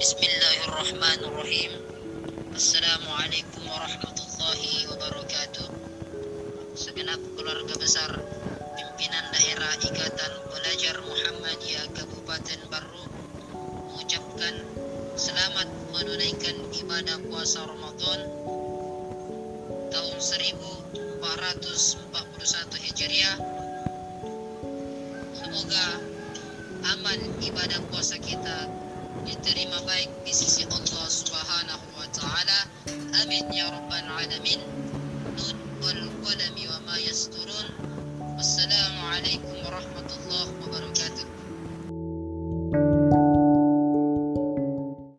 Bismillahirrahmanirrahim. Assalamualaikum warahmatullahi wabarakatuh. Segenap keluarga besar pimpinan daerah Ikatan Pelajar Muhammadiyah Kabupaten Baru mengucapkan selamat menunaikan ibadah puasa Ramadan tahun 1441 Hijriah. Semoga amal ibadah puasa kita terima baik di sisi Allah Subhanahu wa taala. Amin ya rabbal alamin. Nun wal qalami wa ma yasturun. Wassalamu alaikum warahmatullahi wabarakatuh.